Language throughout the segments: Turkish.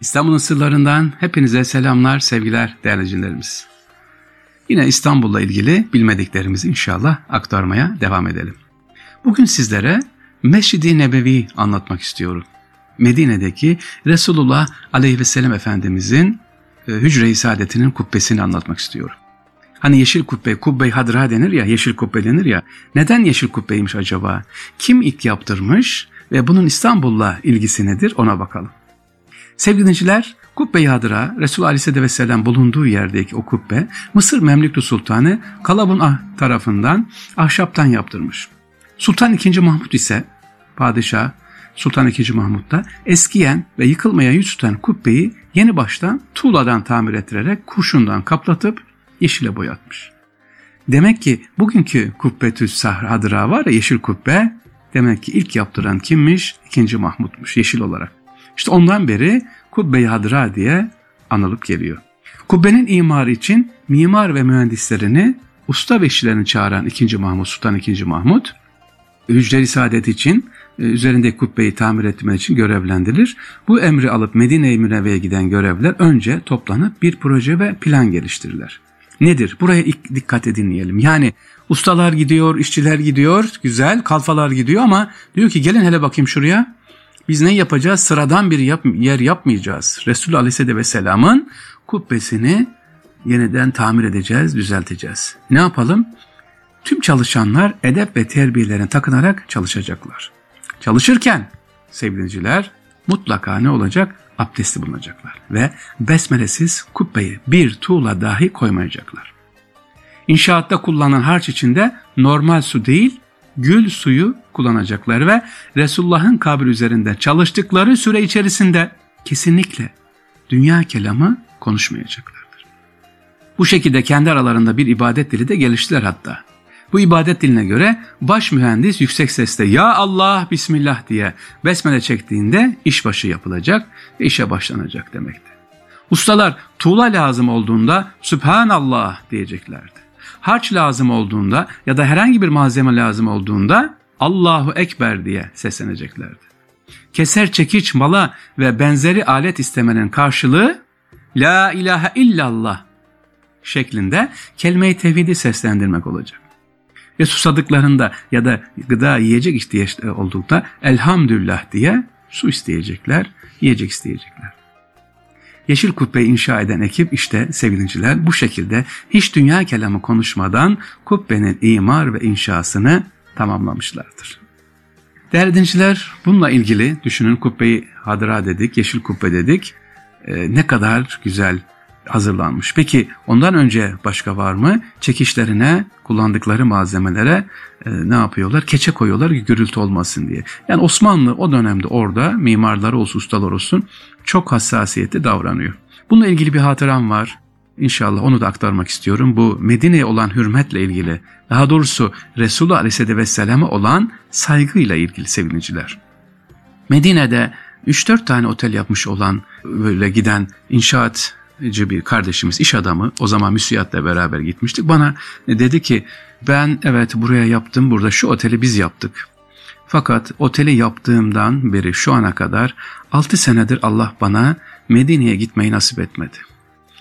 İstanbul'un sırlarından hepinize selamlar, sevgiler değerli dinlerimiz. Yine İstanbul'la ilgili bilmediklerimizi inşallah aktarmaya devam edelim. Bugün sizlere Mescid-i Nebevi anlatmak istiyorum. Medine'deki Resulullah aleyhi ve sellem Efendimizin e, hücre-i saadetinin kubbesini anlatmak istiyorum. Hani yeşil kubbe, kubbe hadra denir ya, yeşil kubbe denir ya. Neden yeşil kubbeymiş acaba? Kim ilk yaptırmış ve bunun İstanbul'la ilgisi nedir ona bakalım. Sevgili dinleyiciler, Kubbe-i Resul Aleyhisselatü Vesselam bulunduğu yerdeki o kubbe, Mısır Memlüklü Sultanı Kalabun Ah tarafından ahşaptan yaptırmış. Sultan II. Mahmut ise, padişah Sultan II. Mahmut da eskiyen ve yıkılmaya yüz tutan kubbeyi yeni baştan tuğladan tamir ettirerek kurşundan kaplatıp yeşile boyatmış. Demek ki bugünkü kubbetü sahradıra var ya yeşil kubbe, demek ki ilk yaptıran kimmiş? İkinci Mahmut'muş yeşil olarak. İşte ondan beri Kubbe-i Hadra diye anılıp geliyor. Kubbenin imarı için mimar ve mühendislerini usta ve işçilerini çağıran 2. Mahmut, Sultan 2. Mahmut, hücre saadet için e, üzerindeki kubbeyi tamir etmek için görevlendirilir. Bu emri alıp Medine-i Münevve'ye giden görevler önce toplanıp bir proje ve plan geliştirirler. Nedir? Buraya ilk dikkat dinleyelim. Yani ustalar gidiyor, işçiler gidiyor, güzel, kalfalar gidiyor ama diyor ki gelin hele bakayım şuraya. Biz ne yapacağız? Sıradan bir yap, yer yapmayacağız. Resul Aleyhisselatü Vesselam'ın kubbesini yeniden tamir edeceğiz, düzelteceğiz. Ne yapalım? Tüm çalışanlar edep ve terbiyelerine takınarak çalışacaklar. Çalışırken sevgiliciler mutlaka ne olacak? Abdesti bulunacaklar ve besmelesiz kubbeyi bir tuğla dahi koymayacaklar. İnşaatta kullanılan harç içinde normal su değil, gül suyu kullanacaklar ve Resulullah'ın kabri üzerinde çalıştıkları süre içerisinde kesinlikle dünya kelamı konuşmayacaklardır. Bu şekilde kendi aralarında bir ibadet dili de geliştiler hatta. Bu ibadet diline göre baş mühendis yüksek sesle Ya Allah Bismillah diye besmele çektiğinde işbaşı yapılacak ve işe başlanacak demekti. Ustalar tuğla lazım olduğunda Sübhanallah diyeceklerdi harç lazım olduğunda ya da herhangi bir malzeme lazım olduğunda Allahu Ekber diye sesleneceklerdi. Keser çekiç mala ve benzeri alet istemenin karşılığı La ilahe illallah şeklinde kelime-i tevhidi seslendirmek olacak. Ve susadıklarında ya da gıda yiyecek ihtiyaç olduğunda elhamdülillah diye su isteyecekler, yiyecek isteyecekler. Yeşil Kubbe inşa eden ekip işte sevgiliciler bu şekilde hiç dünya kelamı konuşmadan kubbenin imar ve inşasını tamamlamışlardır. Değerli dinciler bununla ilgili düşünün kubbeyi hadıra dedik, yeşil kubbe dedik. Ee, ne kadar güzel hazırlanmış. Peki ondan önce başka var mı? Çekişlerine kullandıkları malzemelere e, ne yapıyorlar? Keçe koyuyorlar gürültü olmasın diye. Yani Osmanlı o dönemde orada mimarları olsun ustalar olsun çok hassasiyetli davranıyor. Bununla ilgili bir hatıram var. İnşallah onu da aktarmak istiyorum. Bu Medine'ye olan hürmetle ilgili, daha doğrusu Resulullah Aleyhisselatü Vesselam'a olan saygıyla ilgili sevgiliciler. Medine'de 3-4 tane otel yapmış olan böyle giden inşaat bir kardeşimiz, iş adamı, o zaman müsiyatla beraber gitmiştik. Bana dedi ki ben evet buraya yaptım, burada şu oteli biz yaptık. Fakat oteli yaptığımdan beri şu ana kadar 6 senedir Allah bana Medine'ye gitmeyi nasip etmedi.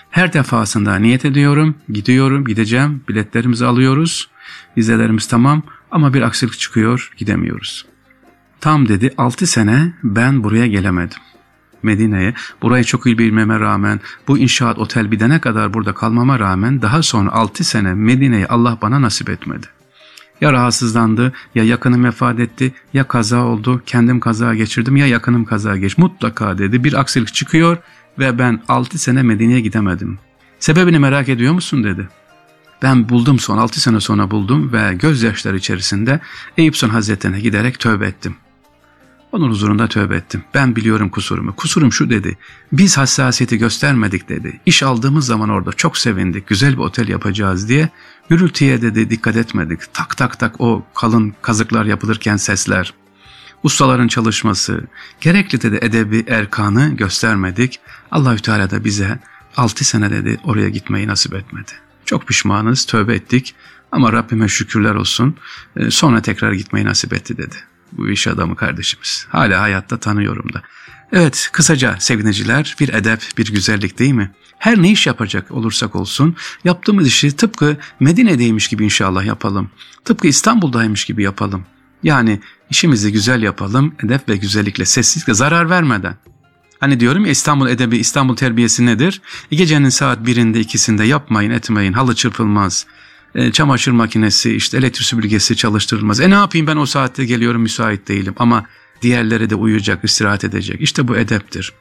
Her defasında niyet ediyorum, gidiyorum, gideceğim, biletlerimizi alıyoruz, vizelerimiz tamam ama bir aksilik çıkıyor, gidemiyoruz. Tam dedi 6 sene ben buraya gelemedim. Medine'ye. Burayı çok iyi bilmeme rağmen, bu inşaat otel bidene kadar burada kalmama rağmen daha sonra 6 sene Medine'yi Allah bana nasip etmedi. Ya rahatsızlandı, ya yakınım vefat etti, ya kaza oldu, kendim kaza geçirdim, ya yakınım kaza geç. Mutlaka dedi bir aksilik çıkıyor ve ben 6 sene Medine'ye gidemedim. Sebebini merak ediyor musun dedi. Ben buldum son 6 sene sonra buldum ve gözyaşları içerisinde Eyüp Sultan Hazretleri'ne giderek tövbe ettim. Onun huzurunda tövbe ettim. Ben biliyorum kusurumu. Kusurum şu dedi. Biz hassasiyeti göstermedik dedi. İş aldığımız zaman orada çok sevindik. Güzel bir otel yapacağız diye. Gürültüye dedi dikkat etmedik. Tak tak tak o kalın kazıklar yapılırken sesler. Ustaların çalışması. Gerekli dedi edebi erkanı göstermedik. Allahü Teala da bize 6 sene dedi oraya gitmeyi nasip etmedi. Çok pişmanız, tövbe ettik ama Rabbime şükürler olsun. Sonra tekrar gitmeyi nasip etti dedi bu iş adamı kardeşimiz. Hala hayatta tanıyorum da. Evet, kısaca sevineciler bir edep, bir güzellik değil mi? Her ne iş yapacak olursak olsun yaptığımız işi tıpkı Medine'deymiş gibi inşallah yapalım. Tıpkı İstanbul'daymış gibi yapalım. Yani işimizi güzel yapalım, edep ve güzellikle, sessizlikle zarar vermeden. Hani diyorum ya İstanbul edebi, İstanbul terbiyesi nedir? E gecenin saat birinde ikisinde yapmayın etmeyin, halı çırpılmaz, e, çamaşır makinesi, işte elektrik süpürgesi çalıştırılmaz. E ne yapayım ben o saatte geliyorum müsait değilim ama diğerleri de uyuyacak, istirahat edecek. İşte bu edeptir.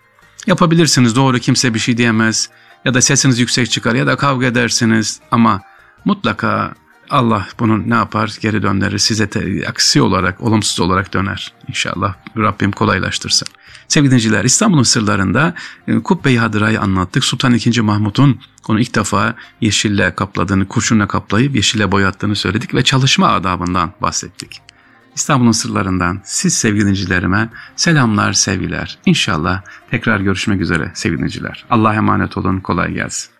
Yapabilirsiniz doğru kimse bir şey diyemez ya da sesiniz yüksek çıkar ya da kavga edersiniz ama mutlaka Allah bunu ne yapar geri döndürür size te, aksi olarak olumsuz olarak döner İnşallah Rabbim kolaylaştırsın. Sevgili dinleyiciler İstanbul'un sırlarında e, Kubbe-i Hadıra'yı anlattık. Sultan II. Mahmut'un onu ilk defa yeşille kapladığını, kurşunla kaplayıp yeşille boyattığını söyledik ve çalışma adabından bahsettik. İstanbul'un sırlarından siz sevgili dinleyicilerime selamlar, sevgiler. İnşallah tekrar görüşmek üzere sevgili dinleyiciler. Allah'a emanet olun, kolay gelsin.